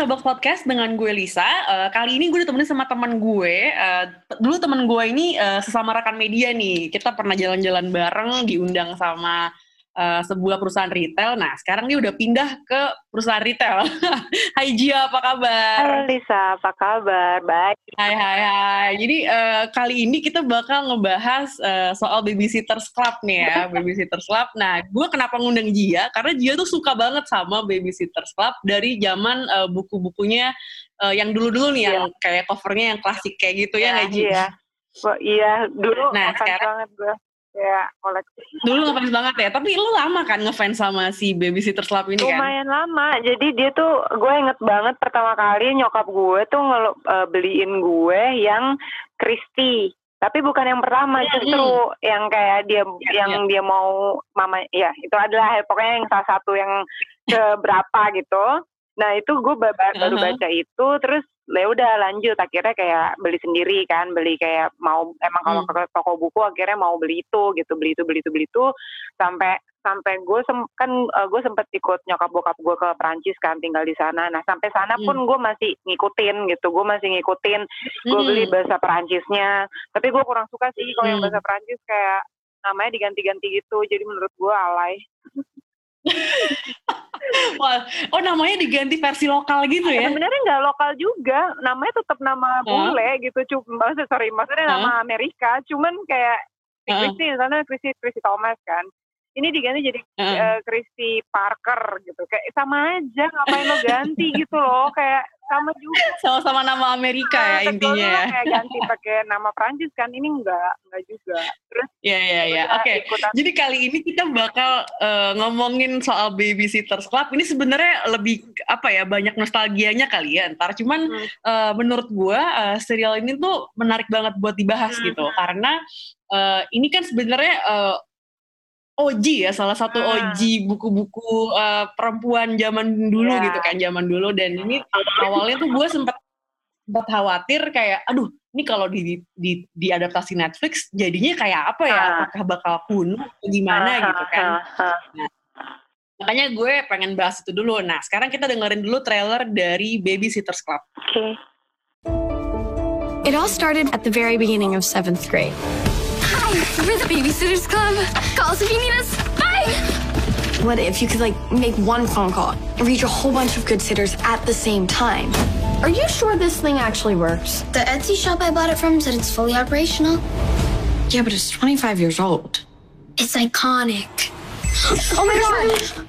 Showbox Podcast dengan gue Lisa. Eh, kali ini gue ditemenin sama teman gue. Eh, dulu teman gue ini eh, sesama rekan media nih. Kita pernah jalan-jalan bareng, diundang sama eh, sebuah perusahaan retail. Nah, sekarang dia udah pindah ke perusahaan retail. hai Gia, apa kabar? Halo Lisa, apa kabar? Baik. Hai, hai, hai. Jadi eh, kali ini kita bakal ngebahas eh, soal Babysitters Club nih ya, Babysitters Club. Nah, gue kenapa ngundang Gia? Karena Gia tuh suka banget sama Babysitters Club dari zaman eh, buku-bukunya eh, yang dulu-dulu nih, yang kayak covernya yang klasik kayak gitu ya, nggak Ji? Iya. Wah, iya, dulu Nah, sekarang- banget gue. Ya, koleksi. Dulu ngefans banget ya, tapi lu lama kan ngefans sama si Babysitters Club ini kan? Lumayan lama. Jadi dia tuh, gue inget banget pertama kali nyokap gue tuh ngelu- eh, beliin gue yang Christie. Tapi bukan yang pertama, Hmm. justru yang kayak dia Iya, yang dia mau mama ya itu adalah pokoknya yang salah satu yang keberapa gitu. Nah itu gue ba- ba- baru Uh-huh. baca itu terus ya udah lanjut akhirnya kayak beli sendiri kan beli kayak mau emang kalau Hmm. ke toko buku akhirnya mau beli itu gitu beli itu beli itu beli itu sampai sampai gue sem kan eh, gue sempet ikut nyokap bokap gue ke Prancis kan tinggal di sana nah sampai sana Hmm. pun gue masih ngikutin gitu gue masih ngikutin gue beli Hmm. bahasa Perancisnya tapi gue kurang suka sih kalau yang Hmm. bahasa Perancis kayak namanya diganti-ganti gitu jadi menurut gue alay Wah, oh namanya diganti versi lokal gitu ya? sebenarnya nggak lokal juga namanya tetap nama bule gitu cuma maksud sorry maksudnya Hah? nama Amerika cuman kayak Heeh. Christy misalnya Christy Christy Thomas kan ini diganti jadi eh, Christy Parker gitu kayak sama aja ngapain lo ganti gitu loh kayak sama juga Sama-sama nama Amerika ya Nah, intinya sebelumnya ya. kayak ganti pakai nama Prancis kan ini enggak enggak juga terus iya, iya. udah Oke. Jadi kali ini kita bakal eh, ngomongin soal Babysitters Club. Ini sebenarnya lebih apa ya banyak nostalgianya kali ya. Ntar cuman Hmm. eh, menurut gua eh, serial ini tuh menarik banget buat dibahas Hmm. gitu karena eh, ini kan sebenarnya eh, OG ya salah satu Hmm. OG buku-buku eh, perempuan zaman dulu Iya. gitu kan zaman dulu dan ini awalnya tuh gue sempet sempat khawatir kayak aduh ini kalau di, di diadaptasi Netflix jadinya kayak apa ya Ah. apakah bakal kuno atau gimana Ah, gitu kan ah, ah. makanya gue pengen bahas itu dulu nah sekarang kita dengerin dulu trailer dari Babysitters Club oke It all started at the very beginning of seventh grade. Hi, we're the Babysitters Club. Call us if you need us. Bye. What if you could like make one phone call and reach a whole bunch of good sitters at the same time? Are you sure this thing actually works? The Etsy shop I bought it from said it's fully operational. Yeah, but it's 25 years old. It's iconic. Oh my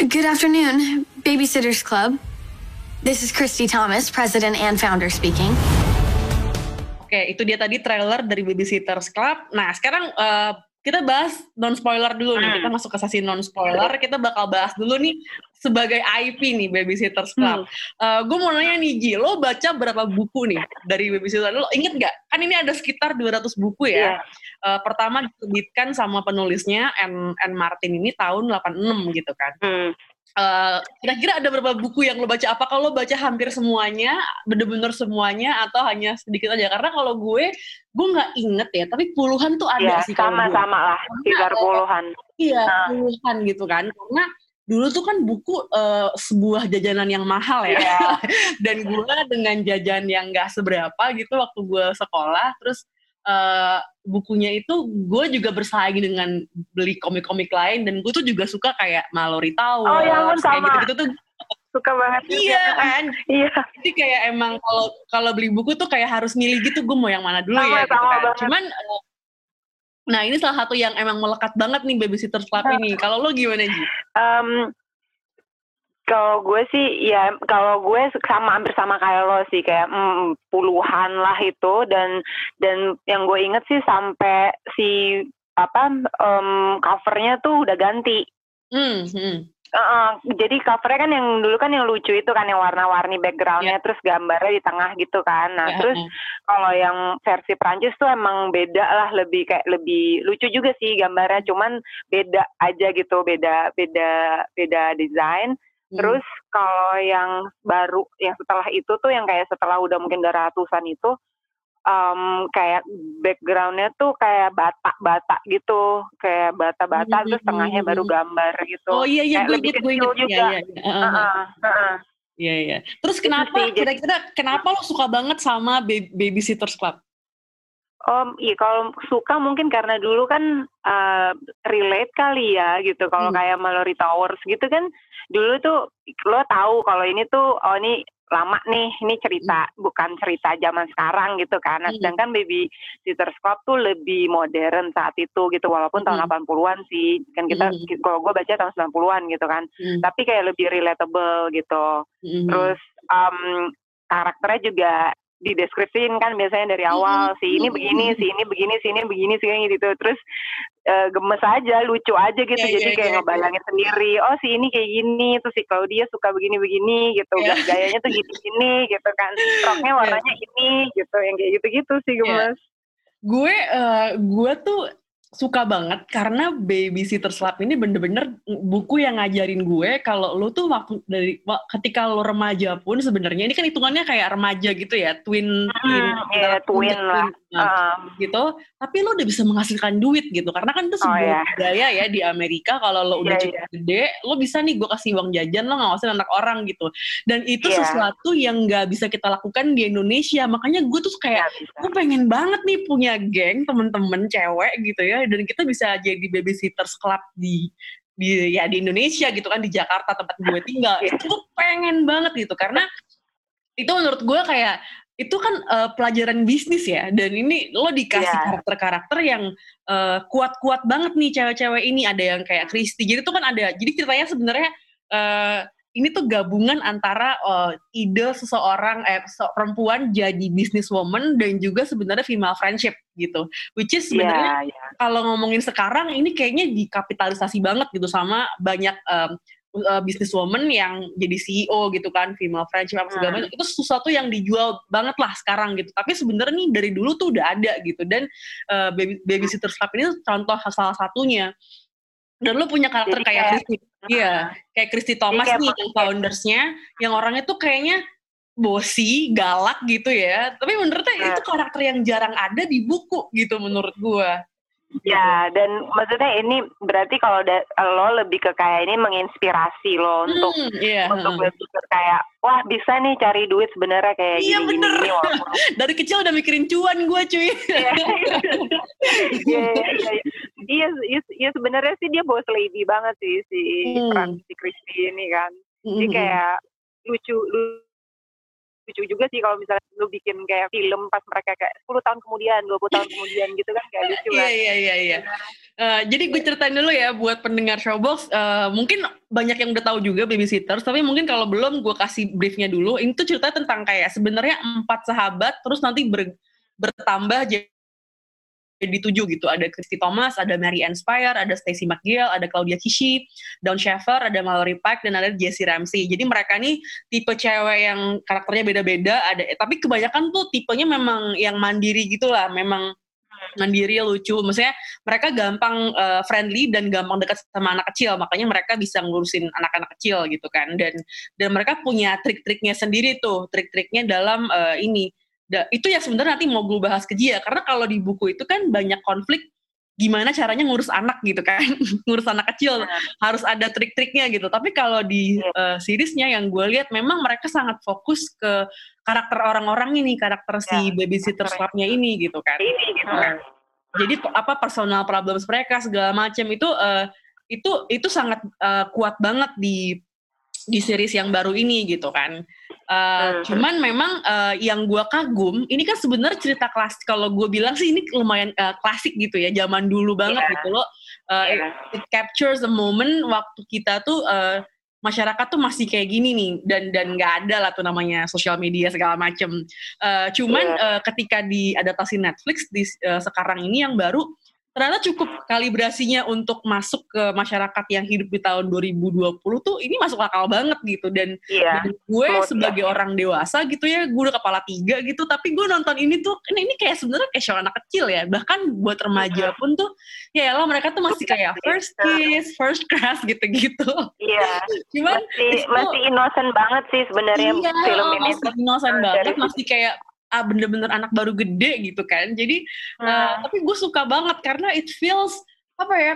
god! Good afternoon, Babysitters Club. This is Christy Thomas, president and founder speaking. Oke itu dia tadi trailer dari Babysitters Club nah sekarang eh, kita bahas non spoiler dulu nih kita masuk ke sesi non spoiler kita bakal bahas dulu nih sebagai IP nih Babysitters Club gue mau nanya nih Ji lo baca berapa buku nih dari Babysitters lo inget nggak kan ini ada sekitar 200 buku ya Iya. Eh, pertama diterbitkan sama penulisnya N. N. Martin ini tahun 86 gitu kan Hmm. Eh, kira-kira ada berapa buku yang lo baca? Apakah lo baca hampir semuanya, bener-bener semuanya, atau hanya sedikit aja? Karena kalau gue, gue nggak inget ya, tapi puluhan tuh ada ya sih sama-sama lah sekitar eh, puluhan Iya, Nah. puluhan gitu kan. Karena dulu tuh kan buku eh, sebuah jajanan yang mahal ya. Iya. Dan gue dengan jajan yang nggak seberapa gitu waktu gue sekolah, terus eh, bukunya itu gue juga bersaing dengan beli komik-komik lain dan gue tuh juga suka kayak Mallory Towers Oh, ya kayak sama. gitu-gitu tuh suka banget Iya juga. kan, iya jadi kayak emang kalau kalau beli buku tuh kayak harus milih gitu, gue mau yang mana dulu Sama, ya gitu sama kan. banget. Cuman, eh, nah ini salah satu yang emang melekat banget nih Babysitters Club ini. Kalau lo gimana Ji? Em, kalau gue sih ya kalau gue sama hampir sama kayak lo sih kayak mm, puluhan lah itu dan dan yang gue inget sih sampai si apa em, covernya tuh udah ganti Hmm, hmm. Uh, jadi covernya kan yang dulu kan yang lucu itu kan yang warna-warni backgroundnya, terus gambarnya di tengah gitu kan. Nah Ya, terus heeh. kalau yang versi Prancis tuh emang beda lah, lebih kayak lebih lucu juga sih gambarnya, cuman beda aja gitu, beda beda beda desain. Hmm. Terus kalau yang baru, yang setelah itu tuh yang kayak setelah udah mungkin udah ratusan itu, em, kayak backgroundnya tuh kayak bata-bata gitu, kayak bata-bata terus tengahnya baru gambar gitu. Oh iya iya gue inget gue inget. Iya juga. iya. iya. Iya iya. Terus Itu kenapa kira-kira kenapa lo suka banget sama Ba- Babysitters Club? Om, iya kalau suka mungkin karena dulu kan eh, relate kali ya gitu. Kalau Hmm. kayak Mallory Towers gitu kan dulu tuh lo tahu kalau ini tuh oh ini lama nih, ini cerita bukan cerita zaman sekarang gitu kan. Nah, Hmm. sedangkan Baby Sitters Club tuh lebih modern saat itu gitu walaupun tahun Hmm. 80-an sih. Kan kita Hmm. kalau gue baca tahun 90-an gitu kan. Hmm. Tapi kayak lebih relatable gitu. Hmm. Terus em, karakternya juga dideskripsiin kan biasanya dari awal si ini begini, si ini begini, si ini begini, si ini gitu. Terus eh, gemes aja, lucu aja gitu. Iya, Jadi iya, kayak iya, ngebayangin sendiri, oh si ini kayak gini, terus si Claudia suka begini-begini gitu. Iya. Gayanya tuh gini-gini gitu kan. Roknya warnanya ini gitu, yang kayak gitu-gitu sih Iya. gemes. gue eh, gue tuh suka banget karena Babysitters Club ini bener-bener buku yang ngajarin gue kalau lo tuh waktu dari ketika lo remaja pun sebenarnya ini kan hitungannya kayak remaja gitu ya twin twin Hmm, iya, antara twin dan lah. Um, gitu tapi lo udah bisa menghasilkan duit gitu karena kan itu Oh, sebuah iya. budaya ya di Amerika kalau lo udah Iya, cukup gede lo bisa nih gue kasih uang jajan lo ngawasin anak orang gitu dan itu Iya. sesuatu yang nggak bisa kita lakukan di Indonesia makanya gue tuh kayak ya gue pengen banget nih punya geng temen-temen cewek gitu ya dan kita bisa jadi babysitters club di di ya di Indonesia gitu kan di Jakarta tempat gue tinggal Iya. itu gue pengen banget gitu karena itu menurut gue kayak itu kan eh, pelajaran bisnis ya dan ini lo dikasih Iya. karakter-karakter yang eh, kuat-kuat banget nih cewek-cewek ini ada yang kayak Kristi jadi tuh kan ada jadi ceritanya sebenarnya eh, ini tuh gabungan antara eh, ide seseorang eh se- perempuan jadi businesswoman dan juga sebenarnya female friendship gitu. Which is sebenarnya Iya, iya. kalau ngomongin sekarang ini kayaknya dikapitalisasi banget gitu sama banyak um, uh, businesswoman yang jadi CEO gitu kan female friendship apa segala Hmm. macam. Itu sesuatu yang dijual banget lah sekarang gitu. Tapi sebenarnya nih dari dulu tuh udah ada gitu. Dan uh, baby, babysitters club ini contoh salah satunya dan lu punya karakter Jadi kayak Christy. Iya kayak Christy Thomas kayak nih yang foundersnya yang orangnya tuh kayaknya bosi galak gitu ya. Tapi menurutnya Nah. itu karakter yang jarang ada di buku gitu menurut gua Ya, dan maksudnya ini berarti kalau da- lo lebih ke kayak ini menginspirasi lo untuk Hmm, iya, untuk lebih ke kayak wah bisa nih cari duit sebenarnya kayak Iya, gini, bener. gini walaupun dari kecil udah mikirin cuan gue cuy. Iya, iya, iya, iya. Iya, iya, sebenarnya sih dia boss lady banget sih si Hmm. peran si Christy ini kan. Jadi kayak lucu lu- lucu juga sih kalau misalnya lu bikin kayak film pas mereka kayak 10 tahun kemudian, 20 tahun kemudian gitu kan kayak lucu Iya kan. iya iya iya. Eh, jadi gue ceritain dulu ya buat pendengar Showbox. eh, mungkin banyak yang udah tahu juga babysitters, tapi mungkin kalau belum gue kasih briefnya dulu. Ini tuh cerita tentang kayak sebenarnya empat sahabat, terus nanti ber- bertambah jadi jadi tujuh gitu. Ada Christy Thomas, ada Mary Ann Spire, ada Stacey McGill, ada Claudia Kishi, Dawn Shaver, ada Mallory Pike, dan ada Jessie Ramsey. Jadi mereka nih tipe cewek yang karakternya beda-beda. Ada, tapi kebanyakan tuh tipenya memang yang mandiri gitu lah. Memang mandiri lucu. Maksudnya mereka gampang eh, friendly dan gampang dekat sama anak kecil. Makanya mereka bisa ngurusin anak-anak kecil gitu kan. Dan dan mereka punya trik-triknya sendiri tuh. Trik-triknya dalam eh, ini Da- itu yang sebenarnya nanti mau gue bahas ke Gia karena kalau di buku itu kan banyak konflik gimana caranya ngurus anak gitu kan. Ngurus anak kecil harus ada trik-triknya gitu. Tapi kalau di uh, seriesnya yang gue lihat memang mereka sangat fokus ke karakter orang-orang ini karakter si Ya, babysitter clubnya ini gitu kan. Ini gitu. Uh, jadi apa personal problems mereka segala macam itu uh, itu itu sangat uh, kuat banget di di series yang baru ini gitu kan. Uh, Hmm. Cuman memang uh, yang gua kagum ini kan sebenarnya cerita klasik. Kalau gue bilang sih ini lumayan uh, klasik gitu ya, zaman dulu banget Iya. gitu loh. Uh, Iya. it, it captures the moment waktu kita tuh uh, masyarakat tuh masih kayak gini nih dan dan nggak ada lah tuh namanya sosial media segala macem. Uh, cuman Iya. uh, ketika diadaptasi Netflix di uh, sekarang ini yang baru ternyata cukup kalibrasinya untuk masuk ke masyarakat yang hidup di tahun 2020 tuh ini masuk akal banget gitu. Dan, Iya. dan gue Smooth, sebagai orang dewasa gitu ya gue udah kepala tiga gitu tapi gue nonton ini tuh ini, ini kayak sebenarnya kayak show anak kecil ya. Bahkan buat remaja pun tuh ya lah mereka tuh masih kayak first kiss first crush gitu-gitu. Iya. cuman Masih itu- masih innocent banget sih sebenarnya iya, film ini masih innocent banget masih kayak ah bener-bener anak baru gede gitu kan. Jadi Hmm. Uh, tapi gue suka banget karena it feels apa ya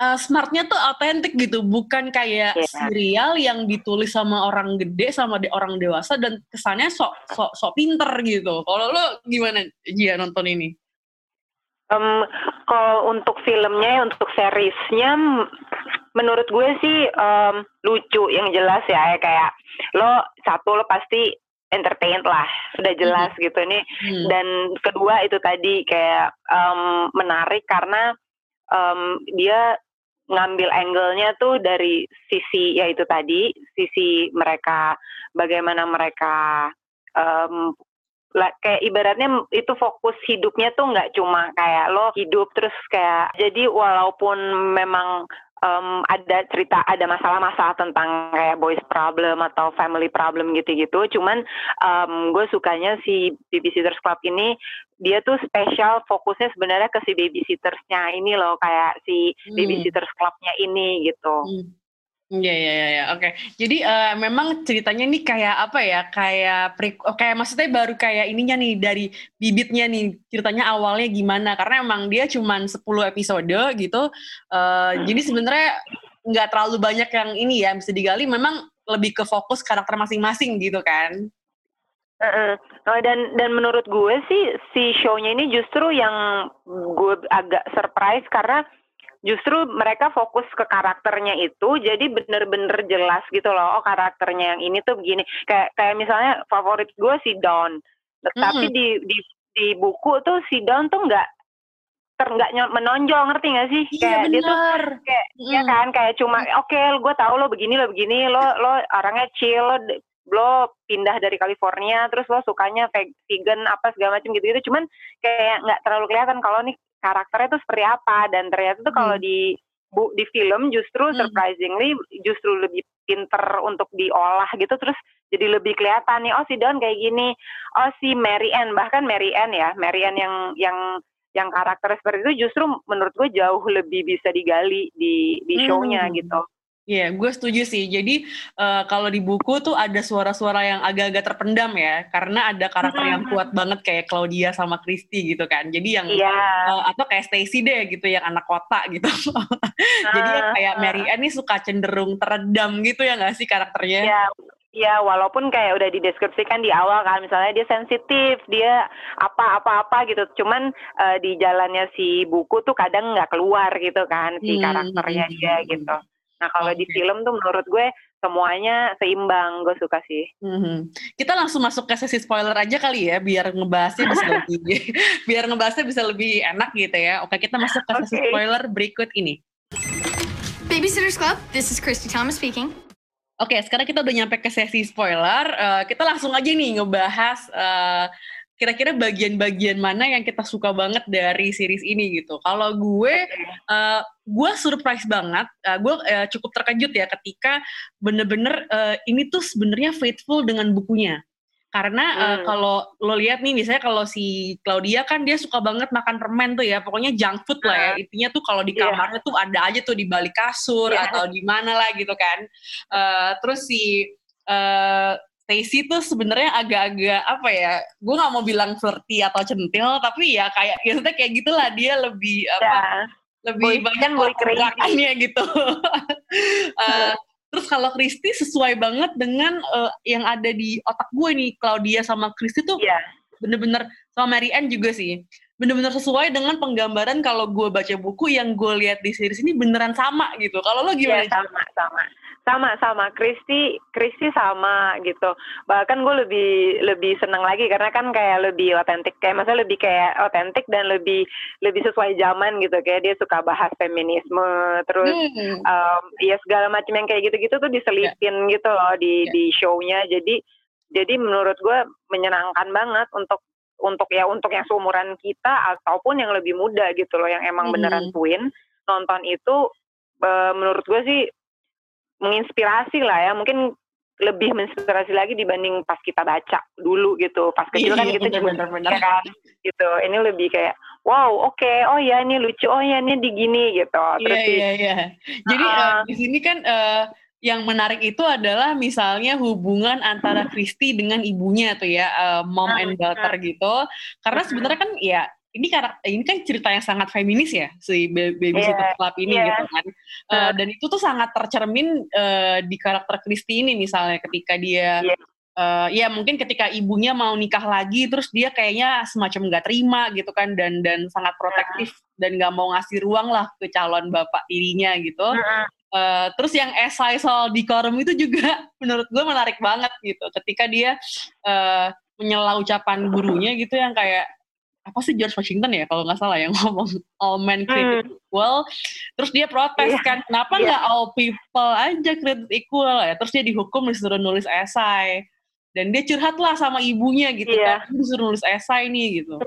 uh, smartnya tuh autentik gitu. Bukan kayak Iya. serial yang ditulis sama orang gede sama de orang dewasa dan kesannya sok sok sok pinter gitu. Kalau lo gimana Jia nonton ini? Em, kalau untuk filmnya, untuk seriesnya, menurut gue sih em, lucu. Yang jelas ya, kayak lo satu lo pasti entertained lah, sudah jelas gitu nih. Hmm. Dan kedua itu tadi kayak em, menarik karena em, dia ngambil angle-nya tuh dari sisi ya itu tadi, sisi mereka bagaimana mereka em, lah kayak ibaratnya itu fokus hidupnya tuh nggak cuma kayak lo hidup terus kayak jadi walaupun memang em, ada cerita ada masalah-masalah tentang kayak boys problem atau family problem gitu-gitu cuman em, gue sukanya si Babysitters Club ini dia tuh spesial fokusnya sebenarnya ke si babysittersnya ini loh kayak si Hmm. Babysitters Clubnya ini gitu Hmm. Iya iya iya ya. oke. Jadi eh, memang ceritanya nih kayak apa ya? Kayak pre oh, kayak maksudnya baru kayak ininya nih dari bibitnya nih ceritanya awalnya gimana? Karena emang dia cuman 10 episode gitu. Eh, jadi sebenarnya nggak terlalu banyak yang ini ya bisa digali. Memang lebih ke fokus karakter masing-masing gitu kan? Heeh. Oh, dan dan menurut gue sih si show-nya ini justru yang gue agak surprise karena justru mereka fokus ke karakternya itu jadi bener-bener jelas gitu loh oh karakternya yang ini tuh begini. Kayak kayak misalnya favorit gue si Dawn. Tapi Mm. di di di buku tuh si Dawn tuh nggak ter nggak menonjol ngerti nggak sih? Iya kayak dia tuh kayak ya kan kayak cuma oke gue tahu lo begini lo begini lo lo orangnya chill lo, lo pindah dari California terus lo sukanya ve- vegan apa segala macam gitu gitu cuman kayak nggak terlalu kelihatan kalau nih karakternya tuh seperti apa dan ternyata tuh kalau Hmm. di bu di film justru Hmm. surprisingly justru lebih pinter untuk diolah gitu terus jadi lebih kelihatan nih oh si Don kayak gini oh si Mary Ann bahkan Mary Ann ya Mary Ann yang yang yang karakter seperti itu justru menurut gue jauh lebih bisa digali di di show-nya Hmm. gitu. Iya, gue setuju sih. Jadi eh, kalau di buku tuh ada suara-suara yang agak-agak terpendam ya, karena ada karakter yang Hmm. kuat banget kayak Claudia sama Christy gitu kan. Jadi yang Iya. eh, atau kayak Stacy deh gitu yang anak kota gitu. Jadi yang Ah, kayak ah. Mary Ann nih suka cenderung teredam gitu ya nggak sih karakternya? Ya, ya walaupun kayak udah dideskripsikan di awal kan, misalnya dia sensitif, dia apa-apa-apa gitu. Cuman eh, di jalannya si buku tuh kadang nggak keluar gitu kan si Hmm, karakternya hmm, dia hmm, gitu. Nah kalau di Oke. film tuh menurut gue semuanya seimbang, gue suka sih. Mhm. Kita langsung masuk ke sesi spoiler aja kali ya, biar ngebahasnya bisa lebih, biar ngebahasnya bisa lebih enak gitu ya. Oke, kita masuk ke sesi Oke. spoiler berikut ini. Babysitters Club, this is Christy Thomas speaking. Oke, sekarang kita udah nyampe ke sesi spoiler. Eh, kita langsung aja nih ngebahas eh, kira-kira bagian-bagian mana yang kita suka banget dari series ini gitu. Kalau gue, eh, gue surprise banget. Eh, gue eh, cukup terkejut ya ketika bener-bener eh, ini tuh sebenarnya faithful dengan bukunya. Karena Hmm. kalau lo lihat nih, misalnya kalau si Claudia kan dia suka banget makan permen tuh ya, pokoknya junk food lah ya. Intinya tuh kalau di Iya. kamarnya tuh ada aja tuh di balik kasur Iya. atau di mana lah gitu kan. Eh, terus si eh Stacy tuh sebenarnya agak-agak apa ya? Gue nggak mau bilang flirty atau centil, tapi ya kayak ya kayak gitulah dia lebih apa? Ya, lebih boy- banyak kan gerakannya gitu. Eh, terus kalau Kristi sesuai banget dengan eh, yang ada di otak gue nih, Claudia sama Kristi tuh Iya. bener-bener sama Mary Ann juga sih. Bener-bener sesuai dengan penggambaran kalau gue baca buku yang gue lihat di series ini beneran sama gitu. Kalau lo gimana? sama sama sama sama Kristi Kristi sama gitu bahkan gue lebih lebih seneng lagi karena kan kayak lebih otentik kayak maksudnya lebih kayak otentik dan lebih lebih sesuai zaman gitu kayak dia suka bahas feminisme terus Hmm. um, ya segala macam yang kayak gitu-gitu tuh diselipin gitu loh di Ya. di show-nya jadi jadi menurut gue menyenangkan banget untuk untuk ya untuk yang seumuran kita ataupun yang lebih muda gitu loh yang emang Hmm. beneran twin nonton itu eh, menurut gue sih menginspirasi lah ya. Mungkin lebih menginspirasi lagi dibanding pas kita baca dulu gitu. Pas kecil kan Iya, kita cuma kan gitu. Ini lebih kayak wow oke oh ya ini lucu oh ya ini digini gitu. Iya terus di- iya iya. Jadi Ah. eh, di sini kan eh, yang menarik itu adalah misalnya hubungan antara Christy dengan ibunya tuh ya, eh, mom and daughter gitu. Karena sebenarnya kan ya ini karakter ini kan cerita yang sangat feminis ya si Ba- Babysitter Iya, Club ini iya. gitu kan. Eh, dan itu tuh sangat tercermin eh, di karakter Christy ini misalnya ketika dia Iya. eh, ya mungkin ketika ibunya mau nikah lagi terus dia kayaknya semacam nggak terima gitu kan dan dan sangat protektif dan nggak mau ngasih ruang lah ke calon bapak tirinya gitu. Mm-mm. Eh, terus yang esai soal decorum itu juga menurut gue menarik banget gitu. Ketika dia eh, menyela ucapan gurunya gitu yang kayak apa sih George Washington ya kalau nggak salah yang ngomong all men created equal. Terus dia protes Iya. kan, kenapa Iya. nggak all people aja created equal ya? Terus dia dihukum disuruh nulis esai. Dan dia curhat lah sama ibunya gitu Iya. kan, disuruh nulis esai nih gitu.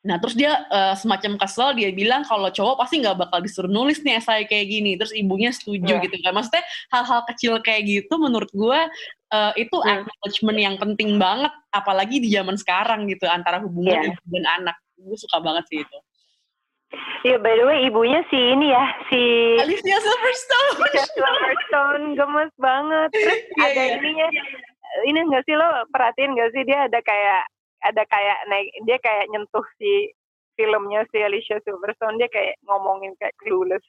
Nah terus dia eh, semacam kesel dia bilang kalau cowok pasti nggak bakal disuruh nulis nih esai kayak gini. Terus ibunya setuju Iya. gitu kan. Maksudnya hal-hal kecil kayak gitu menurut gue eh, itu Hmm. acknowledgement yang penting banget. Apalagi di zaman sekarang gitu antara hubungan Iya. ibu dan anak. Gue suka banget sih itu. Iya, by the way, ibunya si ini ya, si Alicia Silverstone. Alicia Silverstone gemes banget. Terus Iya, ada iya. ininya, ini nggak sih lo perhatiin nggak sih dia ada kayak ada kayak naik dia kayak nyentuh si filmnya si Alicia Silverstone dia kayak ngomongin kayak clueless,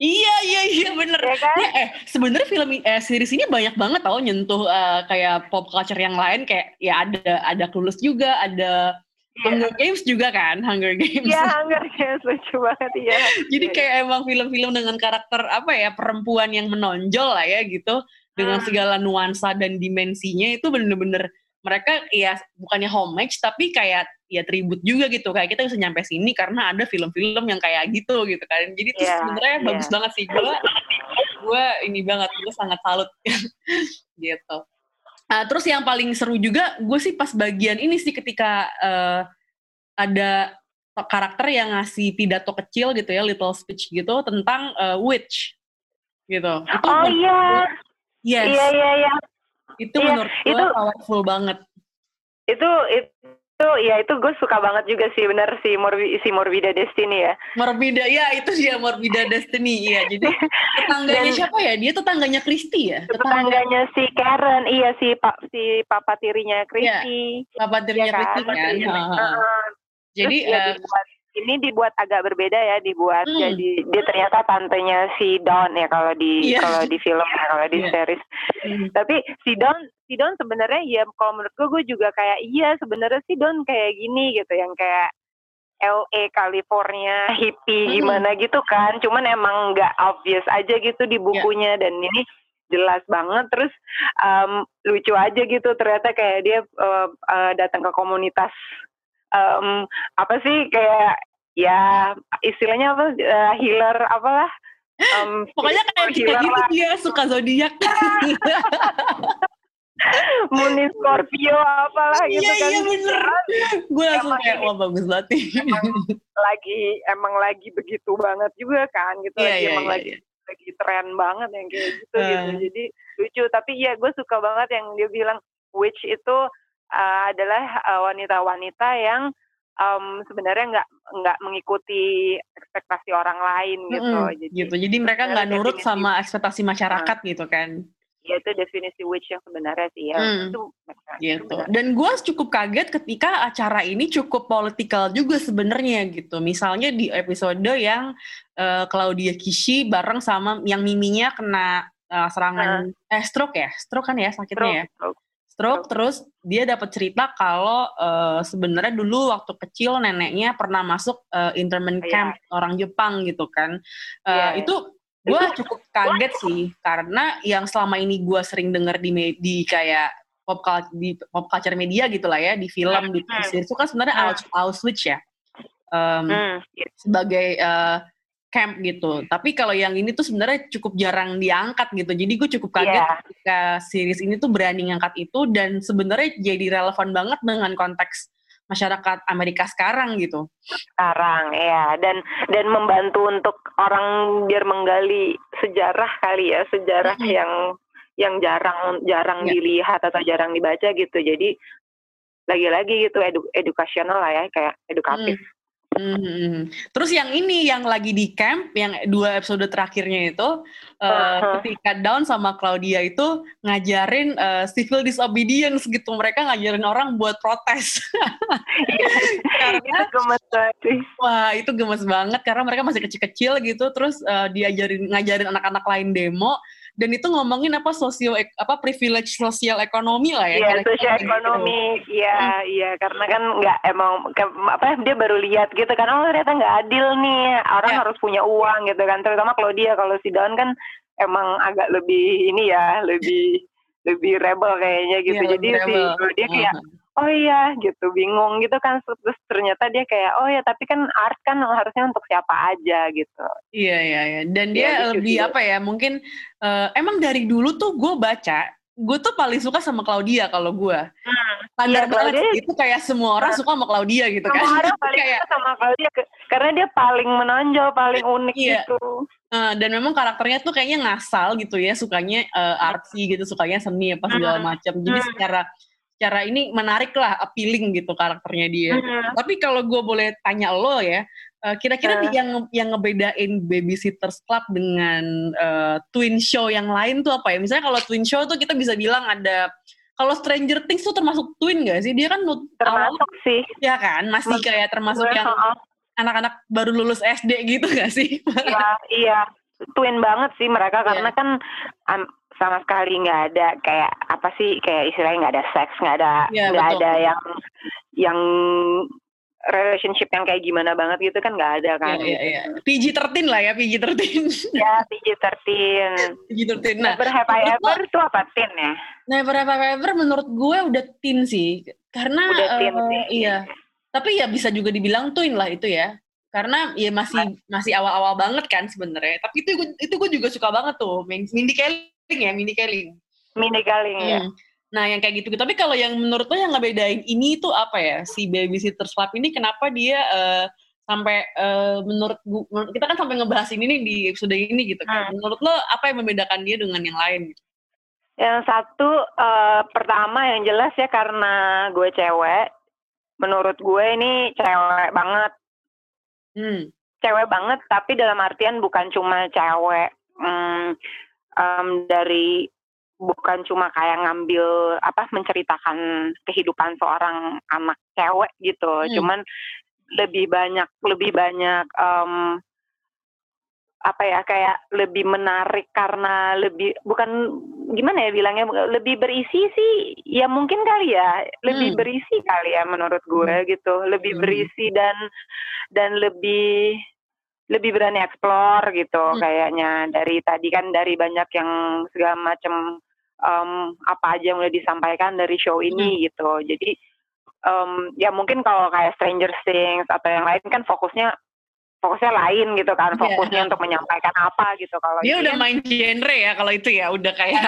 Iya iya iya bener. ya kan? Ya, eh sebenarnya film eh, series ini banyak banget tau nyentuh eh, kayak pop culture yang lain kayak ya ada ada Clueless juga, ada Hunger Games juga kan, Hunger Games. Iya, Hunger Games lucu banget ya. Jadi kayak emang film-film dengan karakter apa ya perempuan yang menonjol lah ya gitu dengan Hmm. segala nuansa dan dimensinya itu bener-bener mereka ya bukannya homage tapi kayak ya tribut juga gitu. Kayak kita bisa nyampe sini karena ada film-film yang kayak gitu gitu kan. Jadi itu Iya, sebenarnya iya. bagus banget sih. Gue gue ini banget gue sangat salut. Gitu. Nah, terus yang paling seru juga gue sih pas bagian ini sih ketika eh, ada karakter yang ngasih pidato kecil gitu ya little speech gitu tentang eh, witch. Gitu. Itu Oh iya, yes. Iya iya iya. Itu Iya, menurut gue itu- powerful banget Itu itu ya itu gue suka banget juga sih bener si Morbi si Morbida Destiny ya. Morbida ya itu dia Morbida Destiny iya jadi tetangganya Dan- siapa ya dia tetangganya Christy ya Tetangganya si Karen, iya si pak si papa tirinya Christy. papa tirinya Iya kan? Christy kan ha. Heeh. jadi ya dibuat, ini dibuat agak berbeda ya dibuat Hmm. jadi dia ternyata tantenya si Dawn ya kalau di Iya. kalau di film kalau di Iya. series hmm, tapi si Dawn si Dawn sebenarnya ya kalau menurut gue gue juga kayak iya sebenarnya si Dawn kayak gini gitu yang kayak LA California hippie Hmm. gimana gitu kan cuman emang nggak obvious aja gitu di bukunya dan ini jelas banget terus em, lucu aja gitu ternyata kayak dia eh, eh, datang ke komunitas em, apa sih kayak ya istilahnya apa eh, healer apalah. Em, pokoknya kayak kita gitu lah. dia suka zodiak. Muni Scorpio apalah gitu iya kan. iya bener. Gue langsung Emang kayak wah bagus banget nih. lagi emang lagi begitu banget juga kan gitu. Iya, lagi iya, emang iya, lagi iya. lagi tren banget yang kayak gitu Eh. gitu jadi lucu. Tapi ya gue suka banget yang dia bilang witch itu uh, adalah uh, wanita-wanita yang um, sebenarnya nggak nggak mengikuti ekspektasi orang lain gitu. Mm-mm, jadi gitu. Jadi mereka nggak nurut definisi- sama ekspektasi masyarakat gitu kan? Ya itu definisi witch yang sebenarnya sih ya. Hmm. itu itu gitu. Dan gue cukup kaget ketika acara ini cukup politikal juga sebenarnya gitu. Misalnya di episode yang eh, Claudia Kishi bareng sama yang miminya kena eh, serangan eh stroke ya, stroke kan ya sakitnya ya. Stroke, stroke. Stroke terus dia dapat cerita kalau eh, sebenarnya dulu waktu kecil neneknya pernah masuk eh, internment Iya. camp orang Jepang gitu kan. Iya. Eh, Itu gue cukup kaget sih karena yang selama ini gue sering denger di di kayak pop cul- di pop culture media gitu lah ya di film di Hmm. series itu kan sebenarnya Hmm. Aus- Auschwitz ya Hmm, gitu. sebagai eh, camp gitu. Tapi kalau yang ini tuh sebenarnya cukup jarang diangkat gitu. Jadi gue cukup kaget Iya. ketika series ini tuh berani ngangkat itu dan sebenarnya jadi relevan banget dengan konteks masyarakat Amerika sekarang gitu. sekarang ya dan dan membantu untuk orang biar menggali sejarah kali ya sejarah Mhm. yang yang jarang jarang Ya. dilihat atau jarang dibaca gitu jadi lagi-lagi gitu edu edukasional lah ya kayak edukatif Hmm, hmm. Terus yang ini yang lagi di camp, yang dua episode terakhirnya itu, eh, Uh-huh. ketika Dawn sama Claudia itu ngajarin eh, civil disobedience gitu, mereka ngajarin orang buat protes. Karena itu gemes Wah itu gemes banget karena mereka masih kecil-kecil gitu terus eh, diajarin ngajarin anak-anak lain demo dan itu ngomongin apa sosio apa privilege sosial ekonomi lah ya. Kira-kira sosial gitu. ekonomi, iya, iya, karena kan nggak emang ke- apa dia baru lihat gitu kan, oh ternyata nggak adil nih, orang Iya. harus punya uang gitu kan, terutama kalau dia kalau si Dawn kan emang agak lebih ini ya, lebih lebih rebel kayaknya gitu, Iya, jadi lebih si rebel. Claudia kayak Mhm. Oh iya gitu, bingung gitu kan, terus ternyata dia kayak oh ya tapi kan art kan harusnya untuk siapa aja gitu. Iya iya iya. Dan Iya, dia gitu lebih sih. apa ya? Mungkin eh, emang dari dulu tuh gue baca, gue tuh paling suka sama Claudia kalau gue. Standar Iya, banget Claudia- sih. itu kayak semua orang suka sama Claudia gitu kan. Semua orang paling kayak suka sama Claudia karena dia paling menonjol, paling unik Iya. gitu. eh, dan memang karakternya tuh kayaknya ngasal gitu ya, sukanya eh, artsy gitu, sukanya seni apa segala Hmm. macam. Jadi Hmm. secara secara ini menarik lah, appealing gitu karakternya dia. Mhm. Tapi kalau gue boleh tanya lo ya, eh, kira-kira nih yang yang ngebedain Babysitters Club dengan eh, Twin Show yang lain tuh apa ya? Misalnya kalau Twin Show tuh kita bisa bilang ada kalau Stranger Things tuh termasuk twin gak sih? Dia kan Termasuk sih. ya kan masih Mas- kayak termasuk Gue, yang heeh. anak-anak baru lulus SD gitu gak sih? Iya, iya, twin banget sih mereka Iya. karena kan am, sama sekali nggak ada kayak apa sih kayak istilahnya nggak ada seks, nggak ada Iya, nggak betul. ada yang yang relationship yang kayak gimana banget gitu kan nggak ada kan. Iya, iya, iya. PG-13 lah ya, PG-13. Ya PG-13. PG-13. Nah, Never Have I lo- Ever tuh apa tin ya? Never Have I Ever menurut gue udah teen sih. Karena Udah teen eh, sih. iya. Tapi ya bisa juga dibilang twin lah itu ya. Karena ya masih masih awal-awal banget kan sebenarnya. Tapi itu itu gue juga suka banget tuh. Min- Mindy Kaling ya, Mindy Kaling. Mini Kaling ya. Hmm. Nah, yang kayak gitu. Tapi kalau yang menurut lo yang ngebedain ini tuh apa ya? Si Babysitters Club ini kenapa dia eh, sampai eh, menurut kita kan sampai ngebahas ini nih di episode ini gitu kan. Hmm. Menurut lo apa yang membedakan dia dengan yang lain? gitu? Yang satu eh, pertama yang jelas ya karena gue cewek. Menurut gue ini cewek banget. Hmm. cewek banget tapi dalam artian bukan cuma cewek hmm, em, dari bukan cuma kayak ngambil apa menceritakan kehidupan seorang anak cewek gitu Hmm. cuman lebih banyak lebih banyak em, apa ya kayak lebih menarik karena lebih bukan gimana ya bilangnya lebih berisi sih ya mungkin kali ya lebih Hmm. berisi kali ya menurut gue gitu lebih Hmm. berisi dan dan lebih lebih berani explore gitu Hmm. kayaknya dari tadi kan dari banyak yang segala macam em, apa aja yang udah disampaikan dari show ini gitu jadi em, ya mungkin kalau kayak Stranger Things atau yang lain kan fokusnya fokusnya lain gitu kan Iya. fokusnya untuk menyampaikan apa gitu kalau Dia ini udah kan- main genre ya kalau itu ya, udah kayak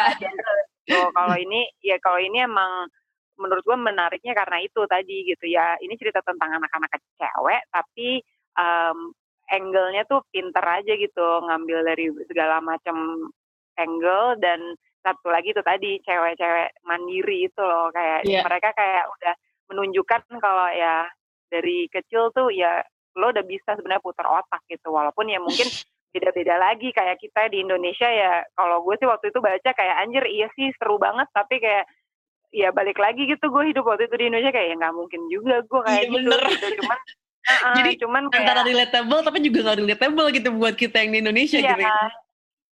Oh, kalau ini ya kalau ini emang menurut gue menariknya karena itu tadi gitu ya. Ini cerita tentang anak-anak cewek tapi em, angle-nya tuh pinter aja gitu ngambil dari segala macam angle dan satu lagi tuh tadi cewek-cewek mandiri itu loh kayak Iya. mereka kayak udah menunjukkan kalau ya dari kecil tuh ya lo udah bisa sebenarnya putar otak gitu walaupun ya mungkin beda-beda lagi kayak kita di Indonesia ya kalau gue sih waktu itu baca kayak anjir iya sih seru banget tapi kayak ya balik lagi gitu gue hidup waktu itu di Indonesia kayak ya nggak mungkin juga gue kayak Iya, gitu, bener. gitu cuman uh-uh, Jadi, cuman kayak antara relatable tapi juga nggak relatable gitu buat kita yang di Indonesia iya, gitu. ya.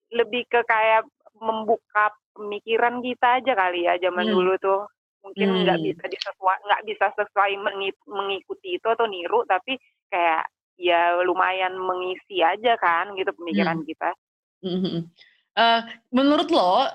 lebih ke kayak membuka pemikiran kita aja kali ya zaman Hmm. dulu tuh mungkin nggak Hmm. bisa disesuai nggak bisa sesuai mengi- mengikuti itu atau niru tapi kayak ya lumayan mengisi aja kan gitu pemikiran kita Mhm. Eh, menurut lo,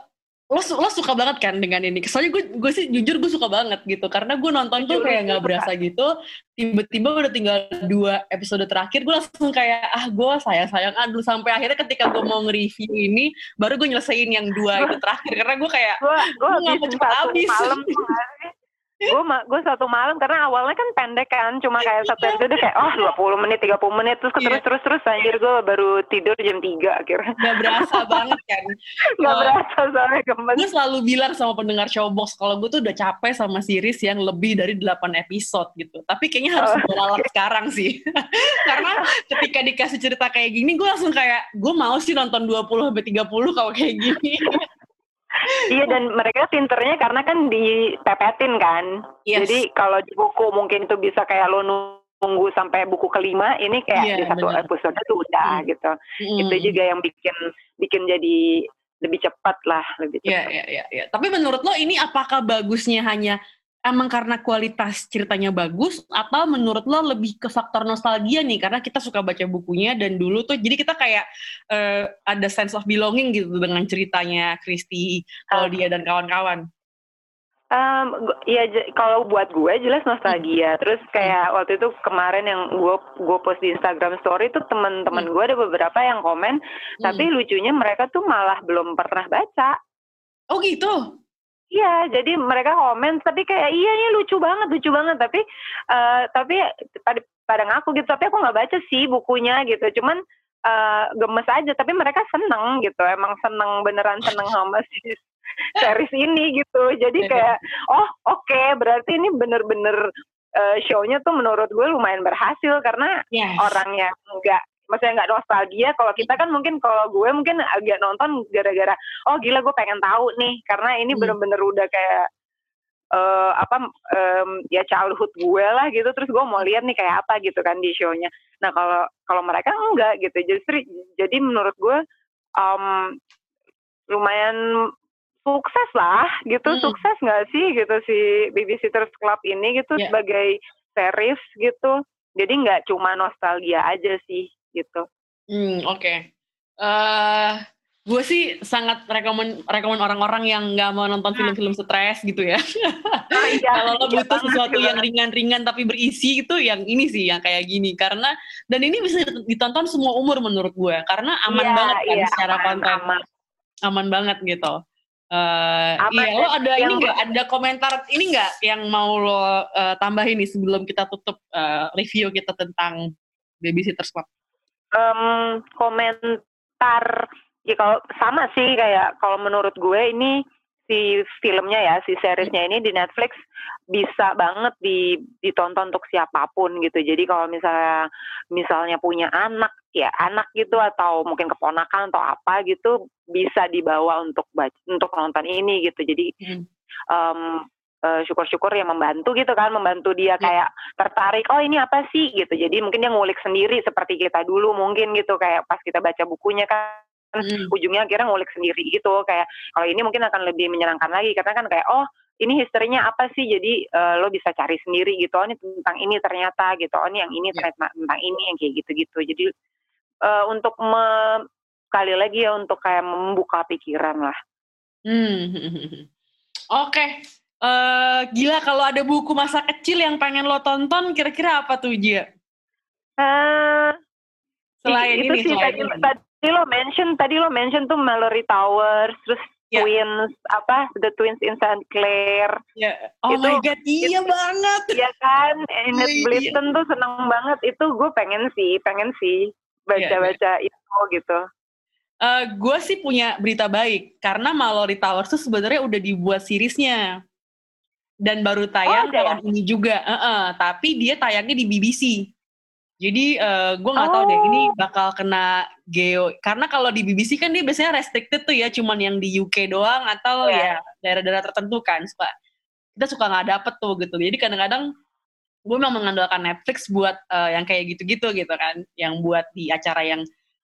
lo, lo suka banget kan dengan ini? Soalnya gue, gue sih jujur gue suka banget gitu, karena gue nonton tuh kayak nggak berasa gitu. Tiba-tiba udah tinggal dua episode terakhir, gue langsung kayak ah gue sayang sayang aduh sampai akhirnya ketika gue mau nge-review ini, baru gue nyelesain yang dua itu terakhir karena gue kayak gue nggak mau satu habis. malam sih? gue ma gue satu malam karena awalnya kan pendek kan cuma kayak satu episode kayak oh 20 menit 30 menit terus Iya. terus terus terus anjir gue baru tidur jam 3 akhirnya Gak berasa banget kan. nggak Oh. berasa soalnya gemes Gue selalu bilang sama pendengar Showbox kalau gue tuh udah capek sama series yang lebih dari 8 episode gitu. Tapi kayaknya harus Oh. gue ralat sekarang sih. Karena ketika dikasih cerita kayak gini, gue langsung kayak gue mau sih nonton 20 sampai 30 kalau kayak gini. iya dan mereka pinternya karena kan dipepetin kan Yes. jadi kalau di buku mungkin itu bisa kayak lo nunggu sampai buku kelima ini kayak Iya, di satu benar. episode tuh udah Hmm. gitu Hmm. itu juga yang bikin bikin jadi lebih cepat lah lebih Iya, cepat iya, iya. Ya. Tapi menurut lo ini apakah bagusnya hanya emang karena kualitas ceritanya bagus atau menurut lo lebih ke faktor nostalgia nih karena kita suka baca bukunya dan dulu tuh jadi kita kayak eh, ada sense of belonging gitu dengan ceritanya Christy, Claudia dan kawan-kawan. Gu- ya kalau buat gue jelas nostalgia. Terus kayak waktu itu kemarin yang gue gue post di Instagram Story tuh teman-teman gue ada beberapa yang komen, tapi lucunya mereka tuh malah belum pernah baca. oh gitu. Iya, jadi mereka komen tapi kayak iya ini lucu banget, lucu banget. Tapi eh, tapi pada pada ngaku gitu. Tapi aku nggak baca sih bukunya gitu. Cuman eh, gemes aja. Tapi mereka seneng gitu. Emang seneng beneran seneng sama si series ini gitu. Jadi Iya. kayak oh oke berarti ini bener-bener eh, show-nya tuh menurut gue lumayan berhasil karena Yes. orang yang enggak maksudnya nggak nostalgia kalau kita kan mungkin kalau gue mungkin agak nonton gara-gara oh gila gue pengen tahu nih. Karena ini Hmm. bener-bener udah kayak eh apa em, ya childhood gue lah gitu. Terus gue mau lihat nih kayak apa gitu kan di show-nya. Nah kalau kalau mereka enggak gitu. Justru jadi menurut gue em, lumayan sukses lah gitu. Hmm. sukses nggak sih gitu si Babysitters Club ini gitu Ya. sebagai series gitu. Jadi nggak cuma nostalgia aja sih gitu Hmm, oke. Eh, gue sih sangat rekomen rekomen orang-orang yang nggak mau nonton film-film stres gitu ya. Kalau lo butuh sesuatu yang ringan-ringan tapi berisi itu yang ini sih yang kayak gini karena dan ini bisa ditonton semua umur menurut gue karena aman Iya, banget kan iya, secara aman, konten aman. aman banget gitu. Aman iya lo ada ini nggak ada komentar ini nggak yang mau lo eh, tambahin nih sebelum kita tutup eh, review kita tentang Babysitters Club? Em, komentar ya kalau sama sih kayak kalau menurut gue ini si filmnya ya si seriesnya ini di Netflix bisa banget di ditonton untuk siapa pun gitu jadi kalau misalnya misalnya punya anak ya anak gitu atau mungkin keponakan atau apa gitu bisa dibawa untuk baca, untuk nonton ini gitu jadi Hmm. em, eh, syukur-syukur yang membantu gitu kan membantu dia Iya. kayak tertarik oh ini apa sih gitu jadi mungkin dia ngulik sendiri seperti kita dulu mungkin gitu kayak pas kita baca bukunya kan Hmm. ujungnya akhirnya ngulik sendiri gitu kayak kalau ini mungkin akan lebih menyenangkan lagi karena kan kayak oh ini historinya apa sih jadi eh, lo bisa cari sendiri gitu oh ini tentang ini ternyata gitu oh ini yang ini Iya. ternyata tentang ini yang kayak gitu-gitu jadi eh, untuk me- sekali lagi ya untuk kayak membuka pikiran lah Hmm. Oke. Eh, gila kalau ada buku masa kecil yang pengen lo tonton, kira-kira apa tuh Jia? eh Selain itu ini, sih selain tadi, ini. tadi lo mention tadi lo mention tuh Mallory Towers terus Ya. Twins apa The Twins in St. Clair Ya. Oh Itu- my god, iya itu- banget. ya kan Enid Iya. Blyton tuh seneng banget itu gue pengen sih pengen sih Iya, baca-baca itu gitu Eh, gue sih punya berita baik karena Mallory Towers tuh sebenarnya udah dibuat seriesnya dan baru tayang Oh, ada ya? tahun ini juga. Eh, eh, tapi dia tayangnya di BBC. Jadi gue nggak tahu deh ini Oh. bakal kena geo karena kalau di BBC kan dia biasanya restricted tuh ya cuman yang di UK doang atau Iya. ya daerah-daerah tertentu kan suka kita suka nggak dapet tuh gitu. Jadi kadang-kadang gue memang mengandalkan Netflix buat eh, yang kayak gitu-gitu gitu kan, yang buat di acara yang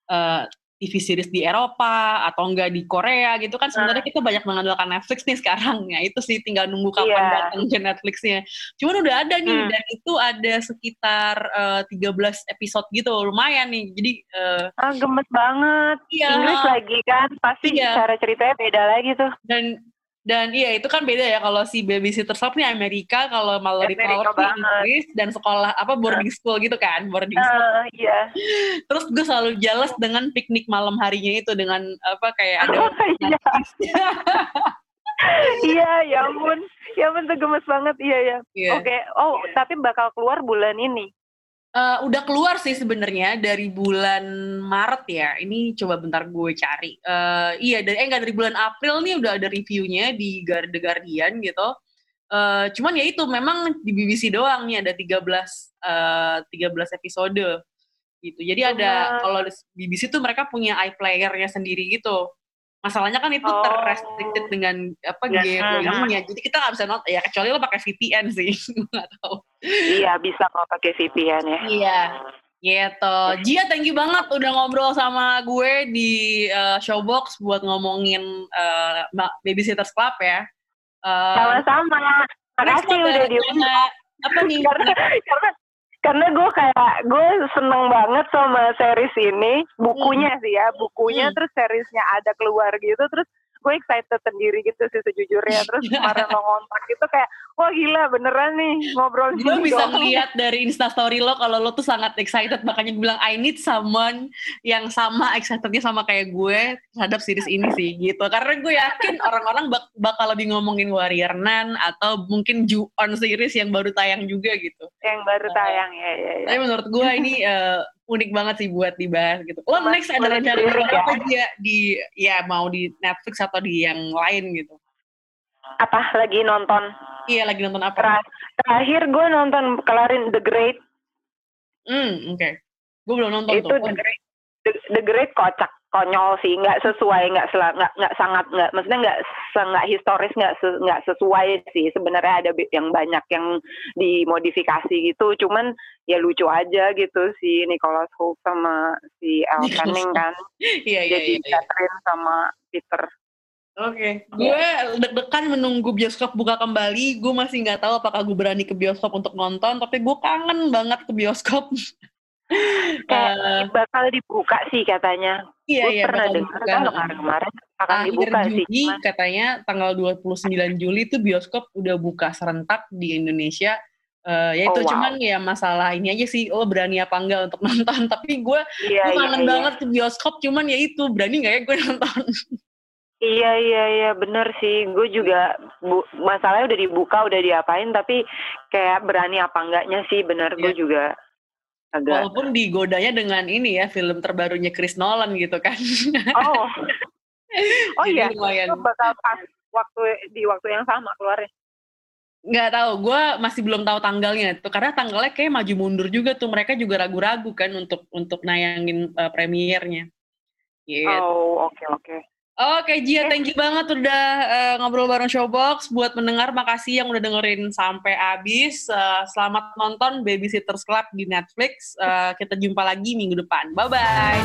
eh, TV series di Eropa atau enggak di Korea gitu kan sebenarnya kita banyak mengandalkan Netflix nih sekarang. Ya itu sih tinggal nunggu kapan Iya. datang ke Netflixnya. Cuman udah ada nih Hmm. dan itu ada sekitar eh, 13 episode gitu lumayan nih. Jadi eh, ah gemes banget. Iya. Inggris lagi kan pasti Iya. cara ceritanya beda lagi tuh. Dan dan iya itu kan beda ya kalau si Babysitter Shop nih Amerika kalau Mallory Amerika Towers nih. Inggris dan sekolah apa boarding school gitu kan boarding school Ah, iya terus gue selalu jealous dengan piknik malam harinya itu dengan apa kayak ada Oh, iya. Iya, ya ampun. Ya ampun, tuh gemes banget. Iya, ya. Iya. Oke. Oh, tapi bakal keluar bulan ini. Eh, udah keluar sih sebenarnya dari bulan Maret ya. Ini coba bentar gue cari. Eh, iya, dari eh enggak dari bulan April nih udah ada reviewnya di The Guardian gitu. Eh, cuman ya itu memang di BBC doang nih ada 13 eh 13 episode gitu. Jadi ada kalau di BBC tuh mereka punya iPlayer-nya sendiri gitu. Masalahnya kan itu Oh. terrestricted dengan apa Ya, game-nya. Jadi kita nggak bisa nonton ya kecuali lo pakai VPN sih. Nggak tahu. Iya, bisa kalau pakai VPN ya. Iya. Gitu. Jia, thank you banget udah ngobrol sama gue di eh, Showbox buat ngomongin Ma- Babysitters Club ya. Eh, Sama-sama. Makasih udah diundang. Apa nih? karena karena karena gue kayak gue seneng banget sama series ini bukunya sih ya bukunya Hmm. terus seriesnya ada keluar gitu terus gue excited sendiri gitu sih sejujurnya. Terus kemarin lo ngontak gitu kayak wah gila beneran nih ngobrol Gue bisa ngeliat dari instastory lo kalau lo tuh sangat excited. Makanya gue bilang I need someone yang sama excitednya sama kayak gue terhadap series ini sih gitu. Karena gue yakin orang-orang bak- bakal lebih ngomongin Warrior Nun atau mungkin Ju-on series yang baru tayang juga gitu. Yang baru tayang ya ya, ya. tapi menurut gue ini eh, unik banget sih buat dibahas gitu. Lo Mas- next ada rencana apa dia di ya mau di Netflix atau di yang lain gitu. Apa? Lagi nonton? Iya lagi nonton apa? Ter- terakhir gue nonton kelarin The Great. Hmm oke. Gue belum nonton itu tuh. The Great The, The Great kocak konyol sih nggak sesuai nggak nggak nggak sangat nggak maksudnya nggak nggak historis nggak se- nggak sesuai sih sebenarnya ada yang banyak yang dimodifikasi gitu cuman ya lucu aja gitu si Nicholas Hoult sama si Nicholas Fanning kan iya iya jadi iya, iya. Catherine sama Peter Oke, gue deg-degan menunggu bioskop buka kembali. Gue masih nggak tahu apakah gue berani ke bioskop untuk nonton, tapi gue kangen banget ke bioskop. Kayak Eh, bakal dibuka sih katanya iya gue iya pernah dengar kan kemarin-kemarin akan Akhir dibuka sih Juli cuman- katanya tanggal 29 Juli itu bioskop udah buka serentak di Indonesia. Eh, ya itu Oh, wow. cuman ya masalah ini aja sih lo berani apa enggak untuk nonton tapi gue iya gue iya kangen iya. banget ke bioskop cuman ya itu berani nggak ya gue nonton Iya iya iya bener sih gue juga bu, masalahnya udah dibuka udah diapain tapi kayak berani apa enggaknya sih bener gue Iya. juga agak. Walaupun digodanya dengan ini ya film terbarunya Chris Nolan gitu kan. Oh. Oh iya lumayan. itu bakal pas waktu di waktu yang sama keluarnya. Nggak tahu gue masih belum tahu tanggalnya tuh karena tanggalnya kayak maju mundur juga tuh mereka juga ragu-ragu kan untuk untuk nayangin uh, premiernya. Gitu. oh oke oke Oke Jia, thank you banget udah uh, ngobrol bareng Showbox. Buat pendengar, makasih yang udah dengerin sampai habis. Uh, selamat nonton Babysitters Club di Netflix. Uh, kita jumpa lagi minggu depan. Bye-bye.